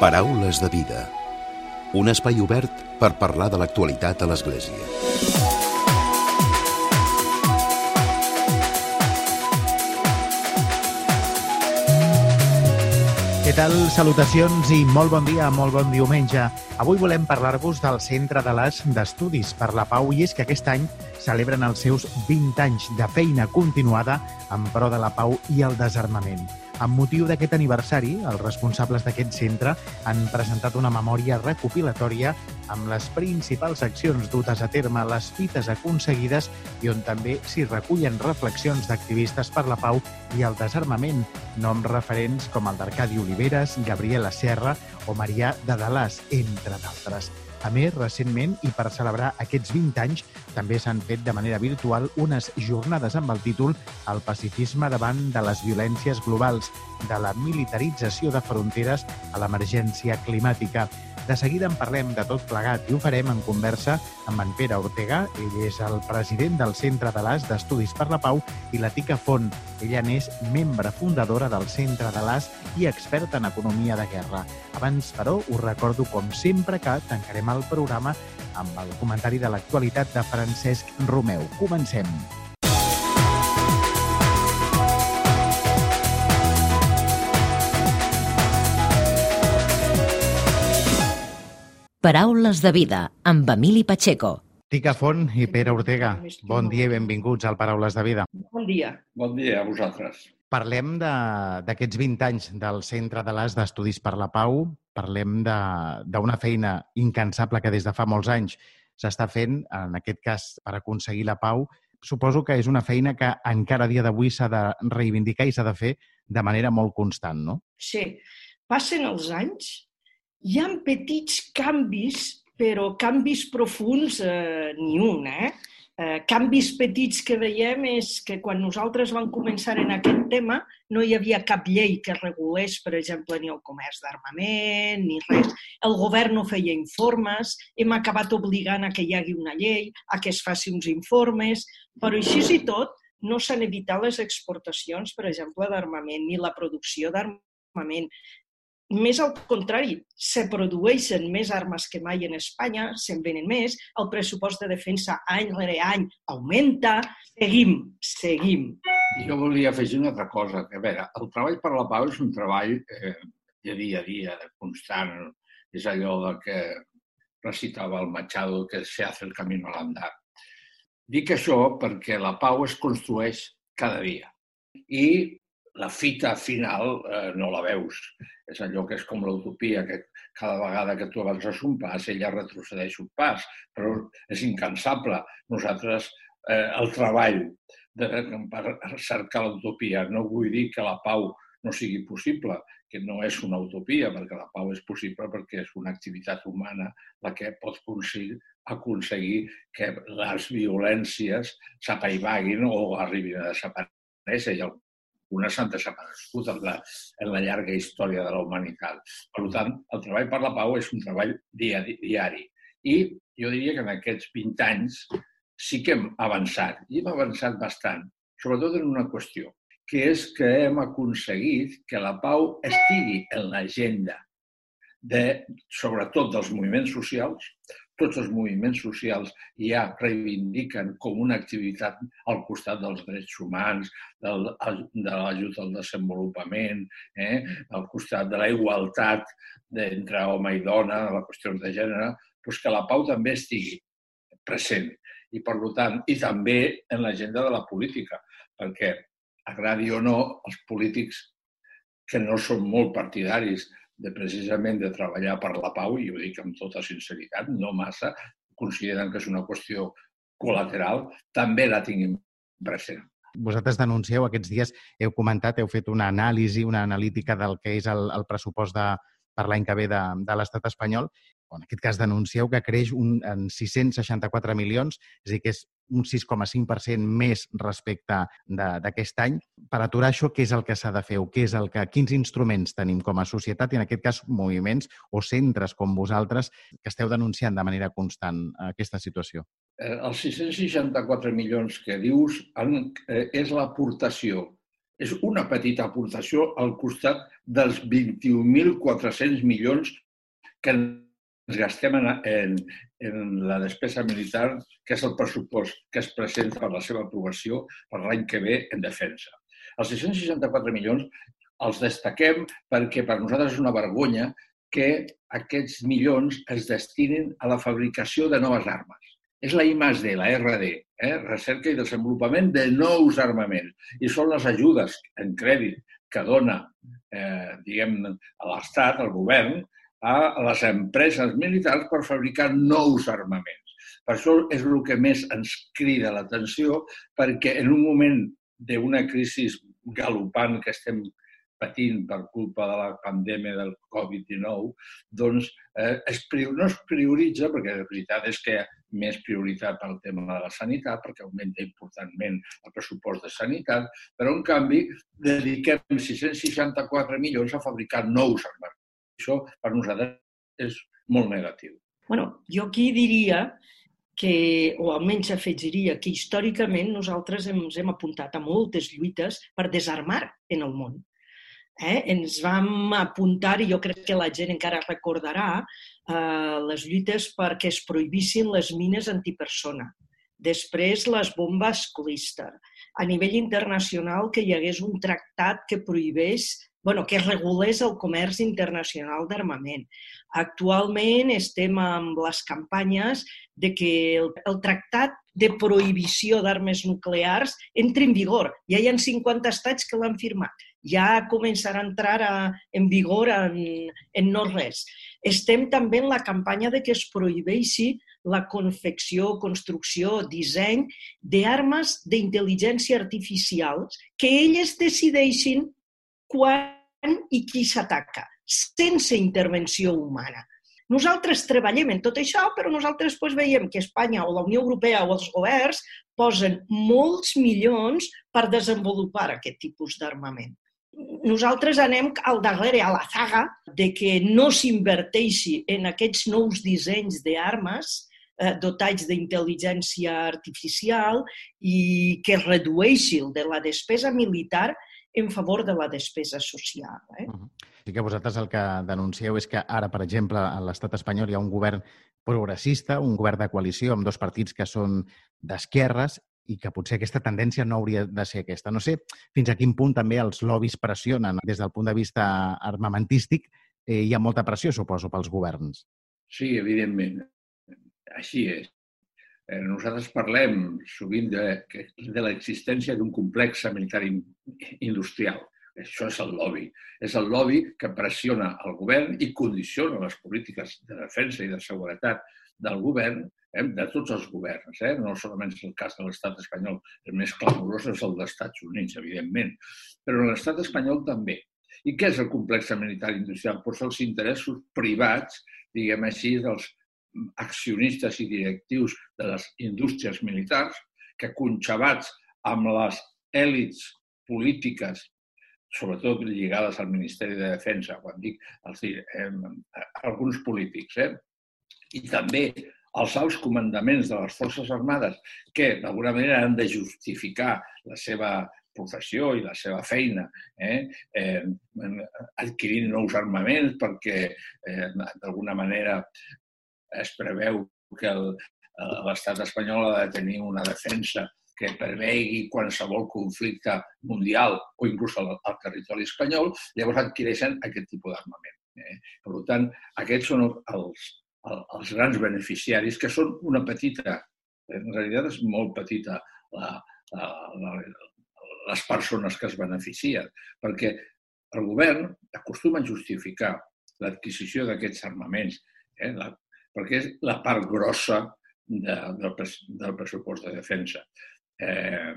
Paraules de vida. Un espai obert per parlar de l'actualitat a l'Església. Què tal? Salutacions i molt bon dia, molt bon diumenge. Avui volem parlar-vos del Centre de les d'Estudis per la Pau i és que aquest any celebren els seus 20 anys de feina continuada en pro de la pau i el desarmament. Amb motiu d'aquest aniversari, els responsables d'aquest centre han presentat una memòria recopilatòria amb les principals accions dutes a terme, les fites aconseguides i on també s'hi recullen reflexions d'activistes per la pau i el desarmament, noms referents com el d'Arcadi Oliveres, Gabriela Serra o Marià de Dalàs, entre d'altres. A més, recentment, i per celebrar aquests 20 anys, també s'han fet de manera virtual unes jornades amb el títol El pacifisme davant de les violències globals, de la militarització de fronteres a l'emergència climàtica. De seguida en parlem de tot plegat i ho farem en conversa amb en Pere Ortega. Ell és el president del Centre de l'AS d'Estudis per la Pau i la Tica Font. Ella n'és membre fundadora del Centre de l'AS i experta en economia de guerra. Abans, però, us recordo, com sempre, que tancarem el programa amb el comentari de l'actualitat de Francesc Romeu. Comencem. Paraules de vida amb Emili Pacheco. Tica Font i Pere Ortega, bon dia i benvinguts al Paraules de Vida. Bon dia. Bon dia a vosaltres. Parlem de- d'aquests 20 anys del Centre de l'AS d'Estudis per la Pau. Parlem de- d'una feina incansable que des de fa molts anys s'està fent, en aquest cas per aconseguir la pau. Suposo que és una feina que encara a dia d'avui s'ha de reivindicar i s'ha de fer de manera molt constant, no? Sí, passen els anys, hi ha petits canvis, però canvis profuns eh, ni un, eh? eh? Canvis petits que veiem és que quan nosaltres vam començar en aquest tema no hi havia cap llei que regulés, per exemple, ni el comerç d'armament, ni res. El govern no feia informes, hem acabat obligant a que hi hagi una llei, a que es faci uns informes, però així i tot no s'han evitat les exportacions, per exemple, d'armament, ni la producció d'armament. Més al contrari, se produeixen més armes que mai en Espanya, se'n venen més, el pressupost de defensa any rere any augmenta, seguim, seguim. Jo volia afegir una altra cosa, que a veure, el treball per la pau és un treball eh, de dia a dia, de constant, és allò de que recitava el Machado, que se hace el camino al andar. Dic això perquè la pau es construeix cada dia i la fita final eh, no la veus. És allò que és com l'utopia, que cada vegada que tu avances un pas, ella retrocedeix un pas, però és incansable. Nosaltres, eh, el treball de, per cercar l'utopia, no vull dir que la pau no sigui possible, que no és una utopia, perquè la pau és possible perquè és una activitat humana la que pot aconseguir, aconseguir que les violències s'apaivaguin o arribin a desaparèixer i algunes s'han desaparegut en la, en la llarga història de la humanitat. Per tant, el treball per la pau és un treball dia, diari. I jo diria que en aquests 20 anys sí que hem avançat, i hem avançat bastant, sobretot en una qüestió, que és que hem aconseguit que la pau estigui en l'agenda de, sobretot dels moviments socials, tots els moviments socials ja reivindiquen com una activitat al costat dels drets humans, del, de l'ajut al desenvolupament, eh? al costat de la igualtat entre home i dona, la qüestió de gènere, doncs que la pau també estigui present. I, per tant, i també en l'agenda de la política, perquè, agradi o no, els polítics que no són molt partidaris de precisament de treballar per la pau, i ho dic amb tota sinceritat, no massa, consideren que és una qüestió col·lateral, també la tinguin present. Vosaltres denuncieu aquests dies, heu comentat, heu fet una anàlisi, una analítica del que és el, el pressupost de, per l'any que ve de, de l'estat espanyol. En aquest cas denuncieu que creix un, en 664 milions, és a dir, que és un 6,5% més respecte d'aquest any. Per aturar això, què és el que s'ha de fer? O què és el que, quins instruments tenim com a societat i, en aquest cas, moviments o centres com vosaltres que esteu denunciant de manera constant aquesta situació? Eh, els 664 milions que dius han, eh, és l'aportació és una petita aportació al costat dels 21.400 milions que ens gastem en, en, en la despesa militar, que és el pressupost que es presenta per la seva aprovació per l'any que ve en defensa. Els 664 milions els destaquem perquè per nosaltres és una vergonya que aquests milions es destinin a la fabricació de noves armes. És la I D, la RD, eh? recerca i desenvolupament de nous armaments. I són les ajudes en crèdit que dona eh, diguem, a l'Estat, al govern, a les empreses militars per fabricar nous armaments. Per això és el que més ens crida l'atenció, perquè en un moment d'una crisi galopant que estem patint per culpa de la pandèmia del Covid-19, doncs eh, es, no es prioritza, perquè la veritat és que més prioritat pel tema de la sanitat, perquè augmenta importantment el pressupost de sanitat, però en canvi dediquem 664 milions a fabricar nous armaments. Això per nosaltres és molt negatiu. Bueno, jo aquí diria que, o almenys afegiria, que històricament nosaltres ens hem apuntat a moltes lluites per desarmar en el món. Eh? Ens vam apuntar, i jo crec que la gent encara recordarà, eh, les lluites perquè es prohibissin les mines antipersona. Després, les bombes Cluster. A nivell internacional, que hi hagués un tractat que prohibés bueno, que regulés el comerç internacional d'armament. Actualment estem amb les campanyes de que el, el tractat de prohibició d'armes nuclears entri en vigor. Ja hi ha 50 estats que l'han firmat. Ja començarà a entrar a, en vigor en, en no res. Estem també en la campanya de que es prohibeixi la confecció, construcció, disseny d'armes d'intel·ligència artificial que elles decideixin quan i qui s'ataca, sense intervenció humana. Nosaltres treballem en tot això, però nosaltres doncs, veiem que Espanya o la Unió Europea o els governs posen molts milions per desenvolupar aquest tipus d'armament. Nosaltres anem al darrere, a la zaga, de que no s'inverteixi en aquests nous dissenys d'armes eh, dotats d'intel·ligència artificial i que redueixi el de la despesa militar en favor de la despesa social. Eh? Uh -huh. Sí que vosaltres el que denuncieu és que ara, per exemple, a l'estat espanyol hi ha un govern progressista, un govern de coalició amb dos partits que són d'esquerres i que potser aquesta tendència no hauria de ser aquesta. No sé fins a quin punt també els lobbies pressionen des del punt de vista armamentístic. Eh, hi ha molta pressió, suposo, pels governs. Sí, evidentment. Així és. Eh, nosaltres parlem sovint de, de l'existència d'un complex militar industrial. Això és el lobby. És el lobby que pressiona el govern i condiciona les polítiques de defensa i de seguretat del govern, eh, de tots els governs. Eh? No solament és el cas de l'estat espanyol, el més clamorós és el dels Estats Units, evidentment, però l'estat espanyol també. I què és el complex militar industrial? Doncs els interessos privats, diguem així, dels accionistes i directius de les indústries militars que, conxabats amb les èlits polítiques, sobretot lligades al Ministeri de Defensa, quan dic els, eh, alguns polítics, eh? i també els alts comandaments de les Forces Armades que, d'alguna manera, han de justificar la seva professió i la seva feina, eh? Eh, adquirint nous armaments perquè, eh, d'alguna manera, es preveu que l'estat espanyol ha de tenir una defensa que prevegui qualsevol conflicte mundial o inclús al, al territori espanyol, llavors adquireixen aquest tipus d'armament. Eh? Per tant, aquests són els, els grans beneficiaris, que són una petita, en realitat és molt petita la, la, la, les persones que es beneficien, perquè el govern acostuma a justificar l'adquisició d'aquests armaments, eh, la, perquè és la part grossa de, del, del pressupost de defensa. Eh,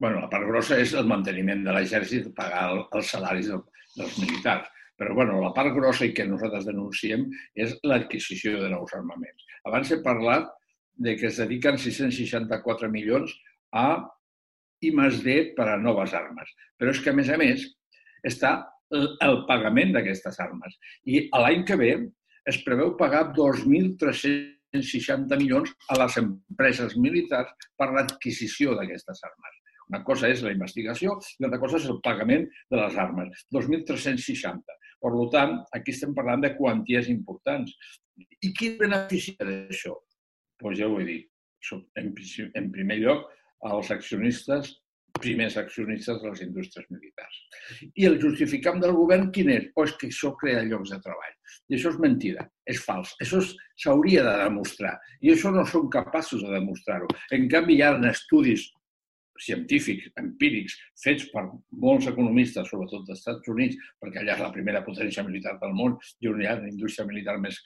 bueno, la part grossa és el manteniment de l'exèrcit, pagar el, els salaris del, dels militars. Però bueno, la part grossa i que nosaltres denunciem és l'adquisició de nous armaments. Abans he parlat de que es dediquen 664 milions a I més D per a noves armes. Però és que, a més a més, està el pagament d'aquestes armes. I l'any que ve es preveu pagar 2.360 milions a les empreses militars per l'adquisició d'aquestes armes. Una cosa és la investigació i l'altra cosa és el pagament de les armes. 2.360. Per tant, aquí estem parlant de quanties importants. I qui beneficia d'això? Doncs pues ja ho he dit. En, primer lloc, els accionistes primers accionistes de les indústries militars. I el justificam del govern quin és? Pues que això crea llocs de treball. I això és mentida, és fals. Això s'hauria de demostrar. I això no són capaços de demostrar-ho. En canvi, hi ha estudis científics, empírics, fets per molts economistes, sobretot dels Estats Units, perquè allà és la primera potència militar del món i on hi ha una indústria militar més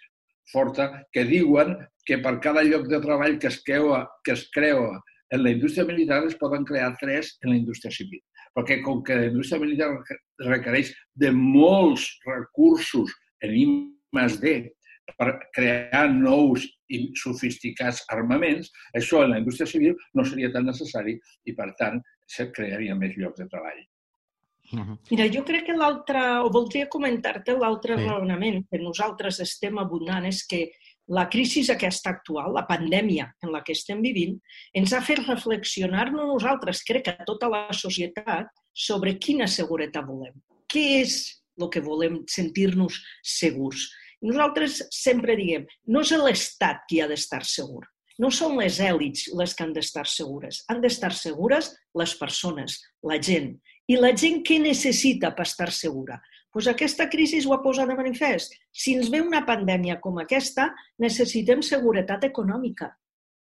forta, que diuen que per cada lloc de treball que es creua, que es creua en la indústria militar es poden crear tres en la indústria civil. Perquè com que la indústria militar requereix de molts recursos en I+D per crear nous i sofisticats armaments, això en la indústria civil no seria tan necessari i, per tant, se crearia més llocs de treball. Mira, jo crec que l'altre, o voldria comentar-te l'altre sí. raonament que nosaltres estem abundant és que la crisi aquesta actual, la pandèmia en la que estem vivint, ens ha fet reflexionar-nos nosaltres, crec que a tota la societat, sobre quina seguretat volem. Què és el que volem sentir-nos segurs? Nosaltres sempre diem, no és l'Estat qui ha d'estar segur, no són les èlits les que han d'estar segures, han d'estar segures les persones, la gent. I la gent què necessita per estar segura? Pues aquesta crisi ho ha posat de manifest. Si ens ve una pandèmia com aquesta, necessitem seguretat econòmica.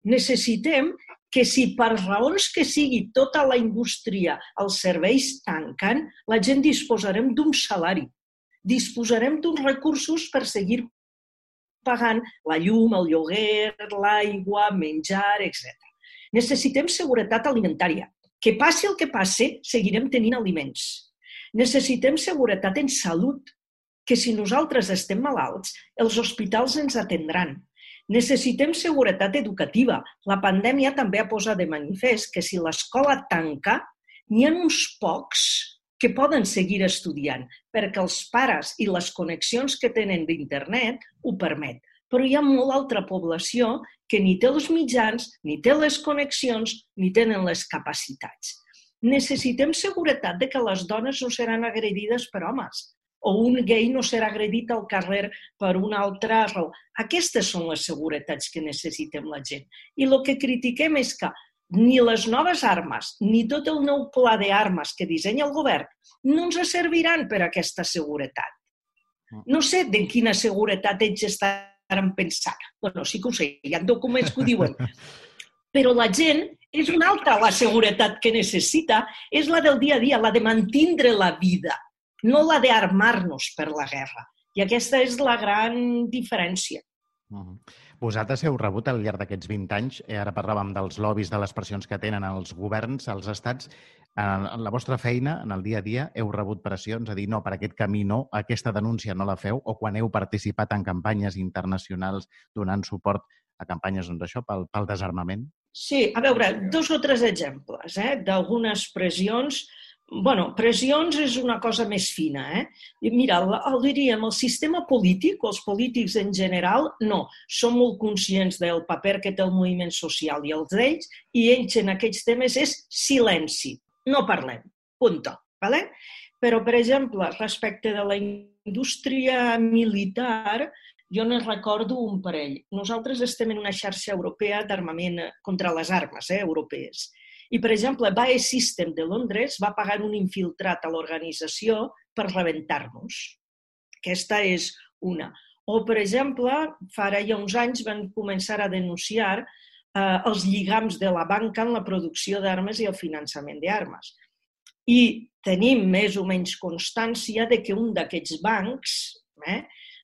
Necessitem que si per raons que sigui tota la indústria, els serveis tanquen, la gent disposarem d'un salari, disposarem d'uns recursos per seguir pagant la llum, el lloguer, l'aigua, menjar, etc. Necessitem seguretat alimentària. Que passi el que passi, seguirem tenint aliments Necessitem seguretat en salut, que si nosaltres estem malalts, els hospitals ens atendran. Necessitem seguretat educativa. La pandèmia també ha posat de manifest que si l'escola tanca, n'hi ha uns pocs que poden seguir estudiant, perquè els pares i les connexions que tenen d'internet ho permet. Però hi ha molta altra població que ni té els mitjans, ni té les connexions, ni tenen les capacitats necessitem seguretat de que les dones no seran agredides per homes o un gay no serà agredit al carrer per una altra raó. Aquestes són les seguretats que necessitem la gent. I el que critiquem és que ni les noves armes, ni tot el nou pla d'armes que dissenya el govern no ens serviran per a aquesta seguretat. No sé de quina seguretat ells estaran pensant. Bueno, sí que ho sé, hi ha documents que ho diuen. Però la gent és una altra la seguretat que necessita, és la del dia a dia, la de mantindre la vida, no la d'armar-nos per la guerra. I aquesta és la gran diferència. Uh -huh. Vosaltres heu rebut al llarg d'aquests 20 anys, eh, ara parlàvem dels lobbies, de les pressions que tenen els governs, els estats, en la vostra feina, en el dia a dia, heu rebut pressions a dir no, per aquest camí no, aquesta denúncia no la feu, o quan heu participat en campanyes internacionals donant suport a campanyes doncs, això, pel, pel desarmament? Sí, a veure, dos o tres exemples eh, d'algunes pressions. Bueno, pressions és una cosa més fina. Eh? Mira, el, diríem, el sistema polític, o els polítics en general, no. Som molt conscients del paper que té el moviment social i els d'ells, i ells en aquests temes és silenci. No parlem. Punto. Vale? Però, per exemple, respecte de la indústria militar, jo ne recordo un parell. Nosaltres estem en una xarxa europea d'armament contra les armes eh, europees. I, per exemple, BAE System de Londres va pagar un infiltrat a l'organització per rebentar-nos. Aquesta és una. O, per exemple, fa ara ja uns anys van començar a denunciar eh, els lligams de la banca en la producció d'armes i el finançament d'armes. I tenim més o menys constància de que un d'aquests bancs eh,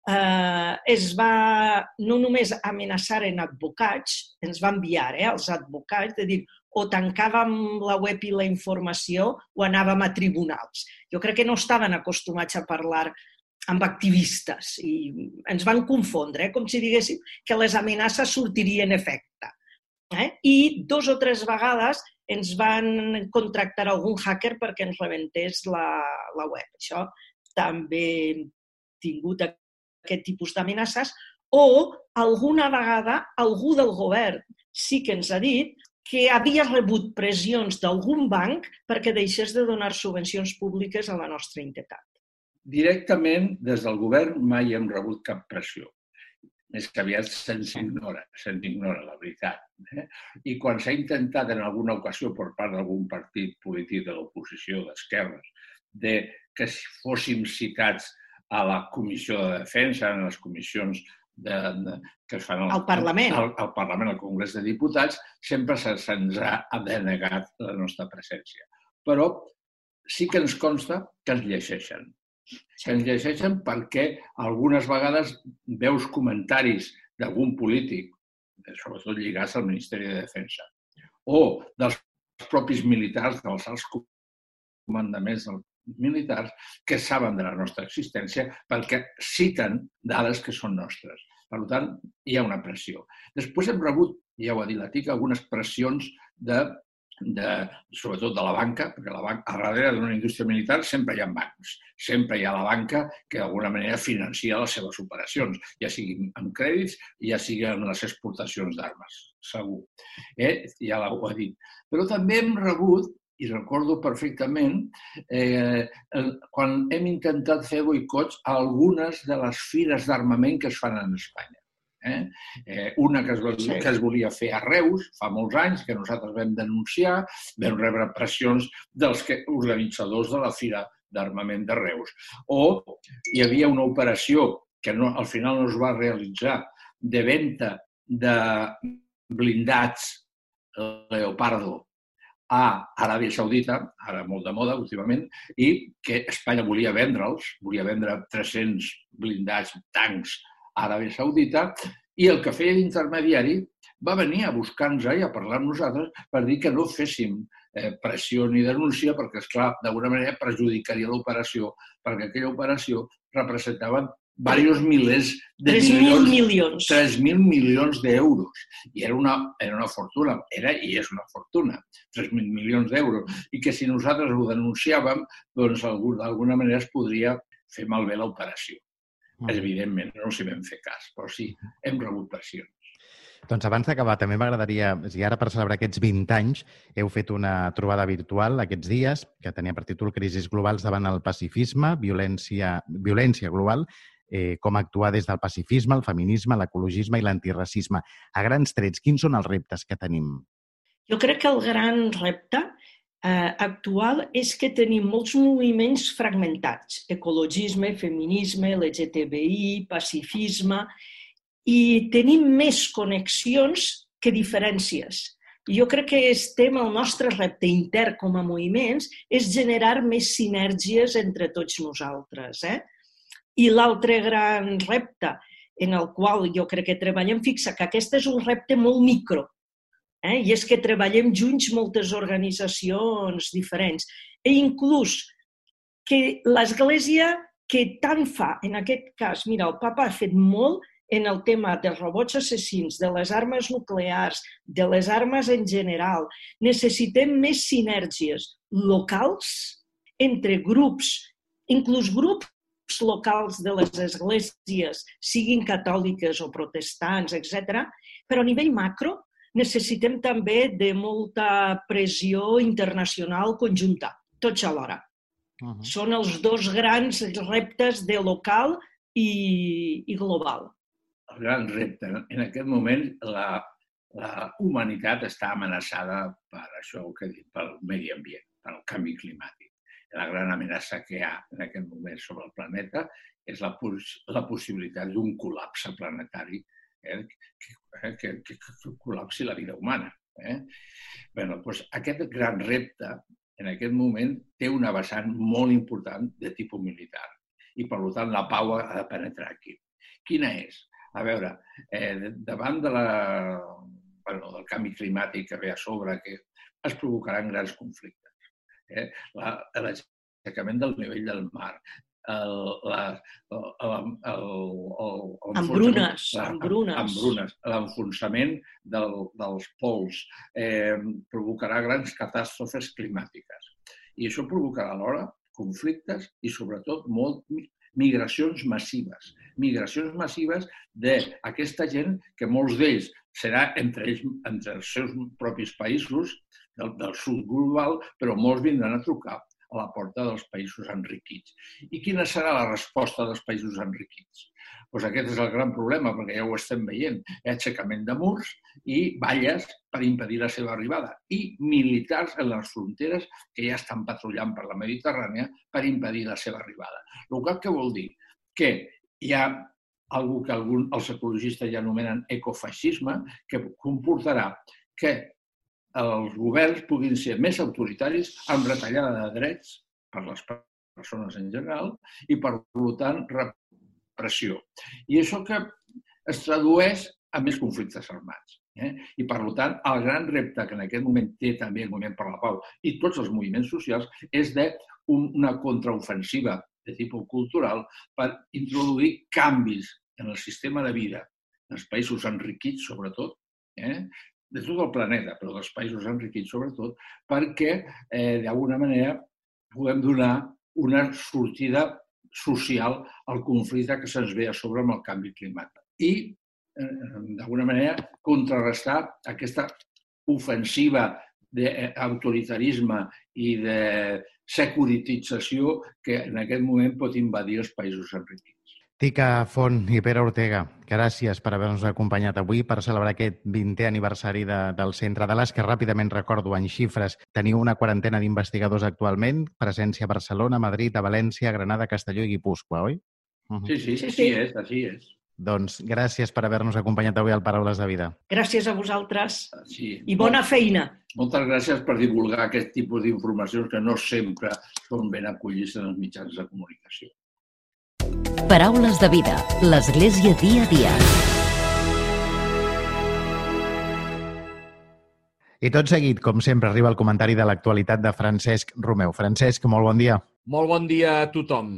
eh, es va no només amenaçar en advocats, ens va enviar eh, els advocats, de dir, o tancàvem la web i la informació o anàvem a tribunals. Jo crec que no estaven acostumats a parlar amb activistes i ens van confondre, eh? com si diguéssim que les amenaces sortirien efecte. Eh? I dos o tres vegades ens van contractar algun hacker perquè ens rebentés la, la web. Això també hem tingut aquest tipus d'amenaces, o alguna vegada algú del govern sí que ens ha dit que havia rebut pressions d'algun banc perquè deixés de donar subvencions públiques a la nostra entitat. Directament, des del govern, mai hem rebut cap pressió. Més que aviat se'ns ignora, se'ns ignora, la veritat. Eh? I quan s'ha intentat en alguna ocasió per part d'algun partit polític de l'oposició d'esquerres de que fóssim citats a la Comissió de Defensa, en les comissions de, de, que es fan al, al Parlament. Al, al Parlament, al Congrés de Diputats, sempre se'ns ha denegat la nostra presència. Però sí que ens consta que ens llegeixen. Que ens llegeixen perquè algunes vegades veus comentaris d'algun polític, sobretot lligats al Ministeri de Defensa, o dels propis militars, dels alts comandaments del militars que saben de la nostra existència perquè citen dades que són nostres. Per tant, hi ha una pressió. Després hem rebut, ja ho ha dit la TIC, algunes pressions de, de, sobretot de la banca, perquè la banca, a darrere d'una indústria militar sempre hi ha bancs. Sempre hi ha la banca que d'alguna manera financia les seves operacions, ja sigui amb crèdits, ja sigui amb les exportacions d'armes, segur. Eh? Ja ho ha dit. Però també hem rebut i recordo perfectament eh, quan hem intentat fer boicots a algunes de les fires d'armament que es fan en Espanya. Eh? Eh, una que es, sí. que es volia fer a Reus fa molts anys, que nosaltres vam denunciar, vam rebre pressions dels que, organitzadors de la fira d'armament de Reus. O hi havia una operació que no, al final no es va realitzar de venda de blindats Leopardo a Aràbia Saudita, ara molt de moda últimament, i que Espanya volia vendre'ls, volia vendre 300 blindats, tancs a Aràbia Saudita, i el que feia d'intermediari va venir a buscar-nos i a parlar amb nosaltres per dir que no féssim eh, pressió ni denúncia perquè, és clar d'alguna manera perjudicaria l'operació, perquè aquella operació representava varios milers de 3.000 milions. 3.000 milions d'euros. I era una, era una fortuna, era i és una fortuna, 3.000 milions d'euros. I que si nosaltres ho denunciàvem, doncs d'alguna manera es podria fer malbé l'operació. Mm. Evidentment, no s'hi vam fer cas, però sí, hem rebut pressions. Doncs abans d'acabar, també m'agradaria, si ara per celebrar aquests 20 anys heu fet una trobada virtual aquests dies que tenia per títol Crisis globals davant el pacifisme, violència, violència global eh, com actuar des del pacifisme, el feminisme, l'ecologisme i l'antiracisme. A grans trets, quins són els reptes que tenim? Jo crec que el gran repte eh, actual és que tenim molts moviments fragmentats. Ecologisme, feminisme, LGTBI, pacifisme... I tenim més connexions que diferències. Jo crec que estem, el nostre repte intern com a moviments és generar més sinergies entre tots nosaltres. Eh? I l'altre gran repte en el qual jo crec que treballem, fixa que aquest és un repte molt micro, eh? i és que treballem junts moltes organitzacions diferents. E inclús que l'Església que tant fa, en aquest cas, mira, el papa ha fet molt en el tema dels robots assassins, de les armes nuclears, de les armes en general. Necessitem més sinergies locals entre grups, inclús grups locals de les esglésies, siguin catòliques o protestants, etc. Però a nivell macro necessitem també de molta pressió internacional conjunta, tots alhora. Uh -huh. Són els dos grans reptes de local i, i global. El gran repte. En aquest moment la, la humanitat està amenaçada per això que he dit, pel medi ambient, pel canvi climàtic la gran amenaça que hi ha en aquest moment sobre el planeta és la, la possibilitat d'un col·lapse planetari eh, que, eh, que, que, que col·lapsi la vida humana. Eh? Bé, doncs aquest gran repte en aquest moment té una vessant molt important de tipus militar i, per tant, la pau ha de penetrar aquí. Quina és? A veure, eh, davant de la, bueno, del canvi climàtic que ve a sobre, que es provocaran grans conflictes eh? l'aixecament del nivell del mar, el, la, el, el, el, el, embrunes, la, embrunes. embrunes, l'enfonsament del, dels pols, eh, provocarà grans catàstrofes climàtiques. I això provocarà alhora conflictes i, sobretot, molt, migracions massives migracions massives d'aquesta gent que molts d'ells serà entre ells, entre els seus propis països del, del sud global, però molts vindran a trucar a la porta dels països enriquits. I quina serà la resposta dels països enriquits? Pues aquest és el gran problema, perquè ja ho estem veient. Hi ha aixecament de murs i valles per impedir la seva arribada i militars en les fronteres que ja estan patrullant per la Mediterrània per impedir la seva arribada. El qual que vol dir? Que hi ha algú que algun, els ecologistes ja anomenen ecofeixisme, que comportarà que els governs puguin ser més autoritaris amb retallada de drets per les persones en general i, per tant, repressió. I això que es tradueix a més conflictes armats. Eh? I, per tant, el gran repte que en aquest moment té també el Moviment per la Pau i tots els moviments socials és de una contraofensiva de tipus cultural per introduir canvis en el sistema de vida dels països enriquits, sobretot, eh? De tot el planeta, però dels països enriquits sobretot, perquè eh, d'alguna manera podem donar una sortida social al conflicte que se'ns ve a sobre amb el canvi climàtic. I, eh, d'alguna manera, contrarrestar aquesta ofensiva d'autoritarisme i de securitització que en aquest moment pot invadir els països enriquits. Tica Font i Pere Ortega, gràcies per haver-nos acompanyat avui per celebrar aquest 20è aniversari de, del Centre de l'AS, que ràpidament recordo en xifres. Teniu una quarantena d'investigadors actualment, presència a Barcelona, Madrid, a València, Granada, Castelló i Guipúscoa, oi? Uh -huh. Sí, sí, sí, sí, és, així és. Doncs gràcies per haver-nos acompanyat avui al Paraules de Vida. Gràcies a vosaltres sí. i bona feina. Moltes gràcies per divulgar aquest tipus d'informacions que no sempre són ben acollits en els mitjans de comunicació. Paraules de vida. L'Església dia a dia. I tot seguit, com sempre, arriba el comentari de l'actualitat de Francesc Romeu. Francesc, molt bon dia. Molt bon dia a tothom.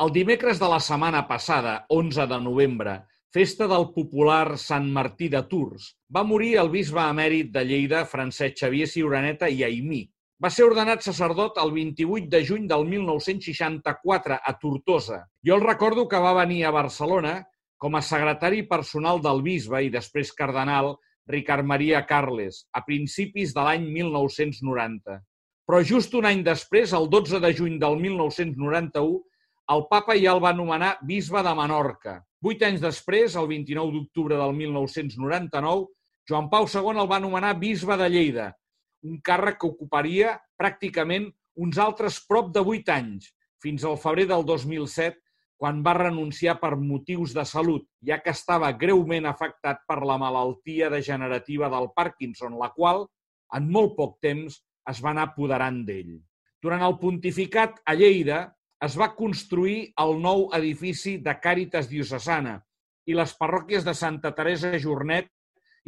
El dimecres de la setmana passada, 11 de novembre, festa del popular Sant Martí de Tours, va morir el bisbe emèrit de Lleida, Francesc Xavier Ciuraneta i Aimí, va ser ordenat sacerdot el 28 de juny del 1964 a Tortosa. Jo el recordo que va venir a Barcelona com a secretari personal del bisbe i després cardenal Ricard Maria Carles, a principis de l'any 1990. Però just un any després, el 12 de juny del 1991, el papa ja el va nomenar bisbe de Menorca. Vuit anys després, el 29 d'octubre del 1999, Joan Pau II el va nomenar bisbe de Lleida, un càrrec que ocuparia pràcticament uns altres prop de vuit anys, fins al febrer del 2007, quan va renunciar per motius de salut, ja que estava greument afectat per la malaltia degenerativa del Parkinson, la qual, en molt poc temps, es va anar apoderant d'ell. Durant el pontificat a Lleida es va construir el nou edifici de Càritas Diocesana i les parròquies de Santa Teresa Jornet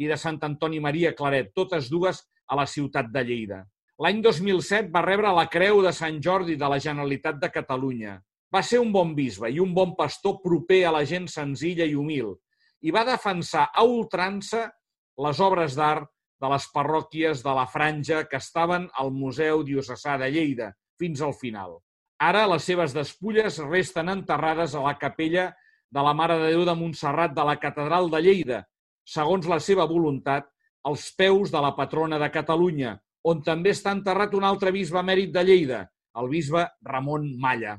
i de Sant Antoni Maria Claret, totes dues a la ciutat de Lleida. L'any 2007 va rebre la Creu de Sant Jordi de la Generalitat de Catalunya. Va ser un bon bisbe i un bon pastor proper a la gent senzilla i humil i va defensar a ultrança les obres d'art de les parròquies de la Franja que estaven al Museu Diocesà de Lleida fins al final. Ara les seves despulles resten enterrades a la capella de la Mare de Déu de Montserrat de la Catedral de Lleida, segons la seva voluntat als peus de la patrona de Catalunya, on també està enterrat un altre bisbe emèrit de Lleida, el bisbe Ramon Malla.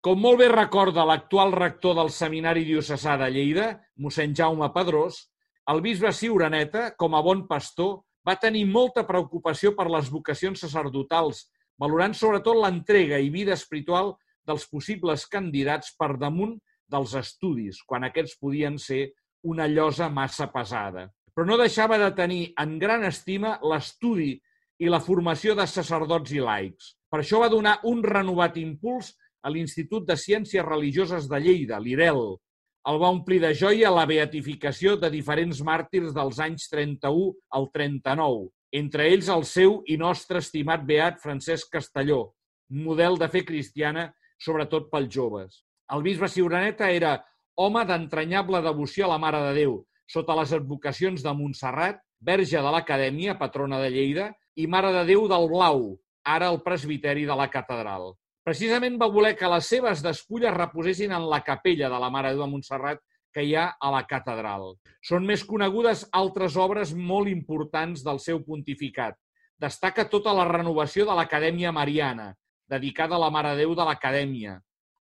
Com molt bé recorda l'actual rector del Seminari Diocesà de Lleida, mossèn Jaume Pedrós, el bisbe Siuraneta, com a bon pastor, va tenir molta preocupació per les vocacions sacerdotals, valorant sobretot l'entrega i vida espiritual dels possibles candidats per damunt dels estudis, quan aquests podien ser una llosa massa pesada però no deixava de tenir en gran estima l'estudi i la formació de sacerdots i laics. Per això va donar un renovat impuls a l'Institut de Ciències Religioses de Lleida, l'IREL. El va omplir de joia la beatificació de diferents màrtirs dels anys 31 al 39, entre ells el seu i nostre estimat beat Francesc Castelló, model de fe cristiana, sobretot pels joves. El bisbe Siuraneta era home d'entranyable devoció a la Mare de Déu, sota les advocacions de Montserrat, verge de l'Acadèmia, patrona de Lleida, i Mare de Déu del Blau, ara el presbiteri de la catedral. Precisament va voler que les seves despulles reposessin en la capella de la Mare de Montserrat que hi ha a la catedral. Són més conegudes altres obres molt importants del seu pontificat. Destaca tota la renovació de l'Acadèmia Mariana, dedicada a la Mare Déu de l'Acadèmia,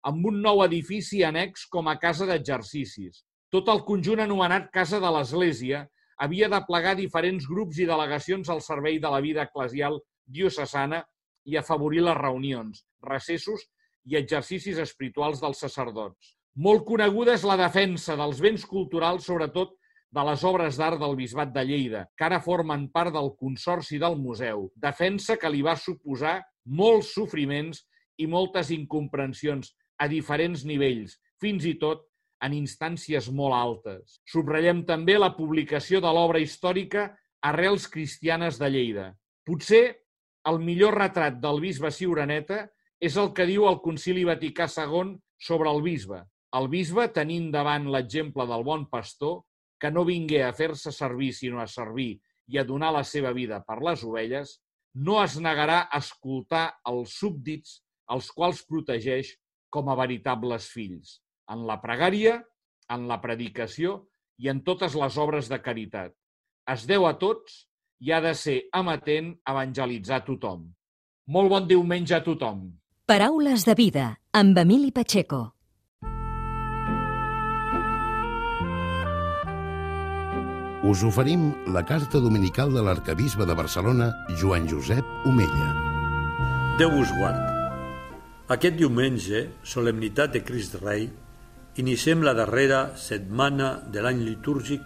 amb un nou edifici annex com a casa d'exercicis. Tot el conjunt anomenat Casa de l'Església havia de plegar diferents grups i delegacions al servei de la vida eclesial diocesana i afavorir les reunions, recessos i exercicis espirituals dels sacerdots. Molt coneguda és la defensa dels béns culturals, sobretot de les obres d'art del Bisbat de Lleida, que ara formen part del Consorci del Museu, defensa que li va suposar molts sofriments i moltes incomprensions a diferents nivells, fins i tot en instàncies molt altes. Subratllem també la publicació de l'obra històrica Arrels cristianes de Lleida. Potser el millor retrat del bisbe Siuraneta és el que diu el Concili Vaticà II sobre el bisbe. El bisbe, tenint davant l'exemple del bon pastor, que no vingué a fer-se servir sinó a servir i a donar la seva vida per les ovelles, no es negarà a escoltar els súbdits els quals protegeix com a veritables fills en la pregària, en la predicació i en totes les obres de caritat. Es deu a tots i ha de ser amatent a evangelitzar tothom. Molt bon diumenge a tothom. Paraules de vida amb Emili Pacheco. Us oferim la carta dominical de l'arcabisbe de Barcelona, Joan Josep Omella. Déu us guard. Aquest diumenge, solemnitat de Crist Rei, Iniciem la darrera setmana de l'any litúrgic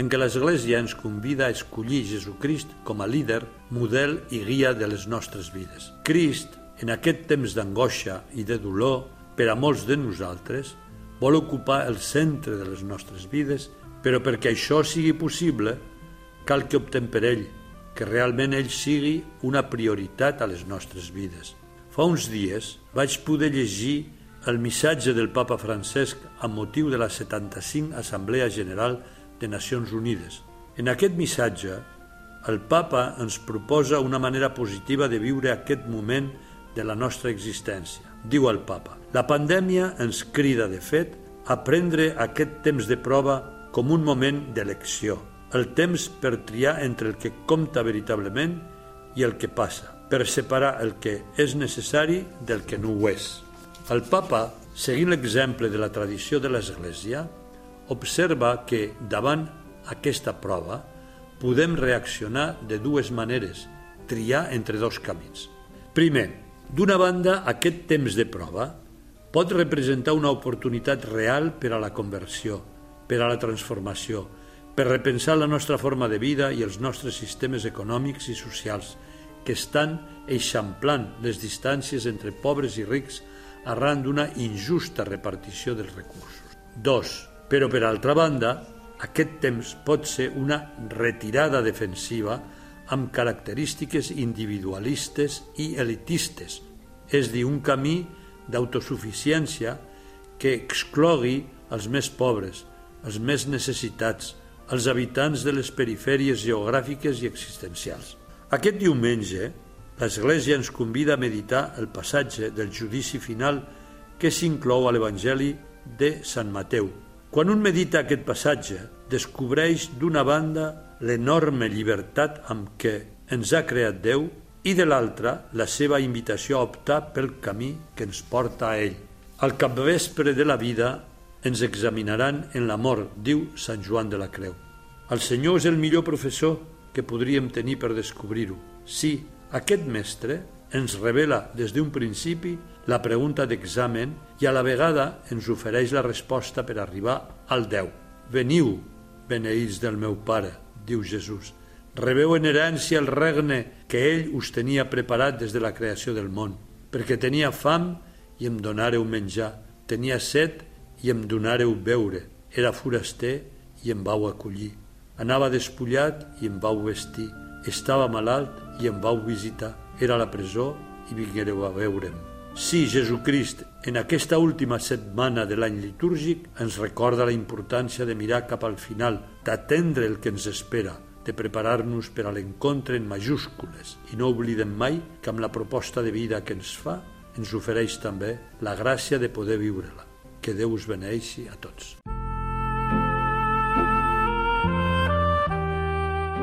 en què l'Església ens convida a escollir Jesucrist com a líder, model i guia de les nostres vides. Crist, en aquest temps d'angoixa i de dolor per a molts de nosaltres, vol ocupar el centre de les nostres vides, però perquè això sigui possible, cal que optem per ell, que realment ell sigui una prioritat a les nostres vides. Fa uns dies vaig poder llegir el missatge del papa Francesc amb motiu de la 75 Assemblea General de Nacions Unides. En aquest missatge, el papa ens proposa una manera positiva de viure aquest moment de la nostra existència. Diu el papa, la pandèmia ens crida, de fet, a prendre aquest temps de prova com un moment d'elecció, el temps per triar entre el que compta veritablement i el que passa, per separar el que és necessari del que no ho és. El papa, seguint l'exemple de la tradició de l'Església, observa que davant aquesta prova podem reaccionar de dues maneres, triar entre dos camins. Primer, d'una banda, aquest temps de prova pot representar una oportunitat real per a la conversió, per a la transformació, per repensar la nostra forma de vida i els nostres sistemes econòmics i socials, que estan eixamplant les distàncies entre pobres i rics arran d'una injusta repartició dels recursos. Dos, però per altra banda, aquest temps pot ser una retirada defensiva amb característiques individualistes i elitistes, és dir, un camí d'autosuficiència que exclogui els més pobres, els més necessitats, els habitants de les perifèries geogràfiques i existencials. Aquest diumenge, l'Església ens convida a meditar el passatge del judici final que s'inclou a l'Evangeli de Sant Mateu. Quan un medita aquest passatge, descobreix d'una banda l'enorme llibertat amb què ens ha creat Déu i de l'altra la seva invitació a optar pel camí que ens porta a ell. Al capvespre de la vida ens examinaran en la mort, diu Sant Joan de la Creu. El Senyor és el millor professor que podríem tenir per descobrir-ho. Sí, aquest mestre ens revela des d'un principi la pregunta d'examen i a la vegada ens ofereix la resposta per arribar al Déu. Veniu, beneïts del meu Pare, diu Jesús. Rebeu en herència el regne que ell us tenia preparat des de la creació del món, perquè tenia fam i em donareu menjar, tenia set i em donareu beure, era foraster i em vau acollir, anava despullat i em vau vestir, estava malalt i em vau visitar. Era a la presó i vinguereu a veure'm. Sí, Jesucrist, en aquesta última setmana de l'any litúrgic ens recorda la importància de mirar cap al final, d'atendre el que ens espera, de preparar-nos per a l'encontre en majúscules i no oblidem mai que amb la proposta de vida que ens fa ens ofereix també la gràcia de poder viure-la. Que Déu us beneixi a tots.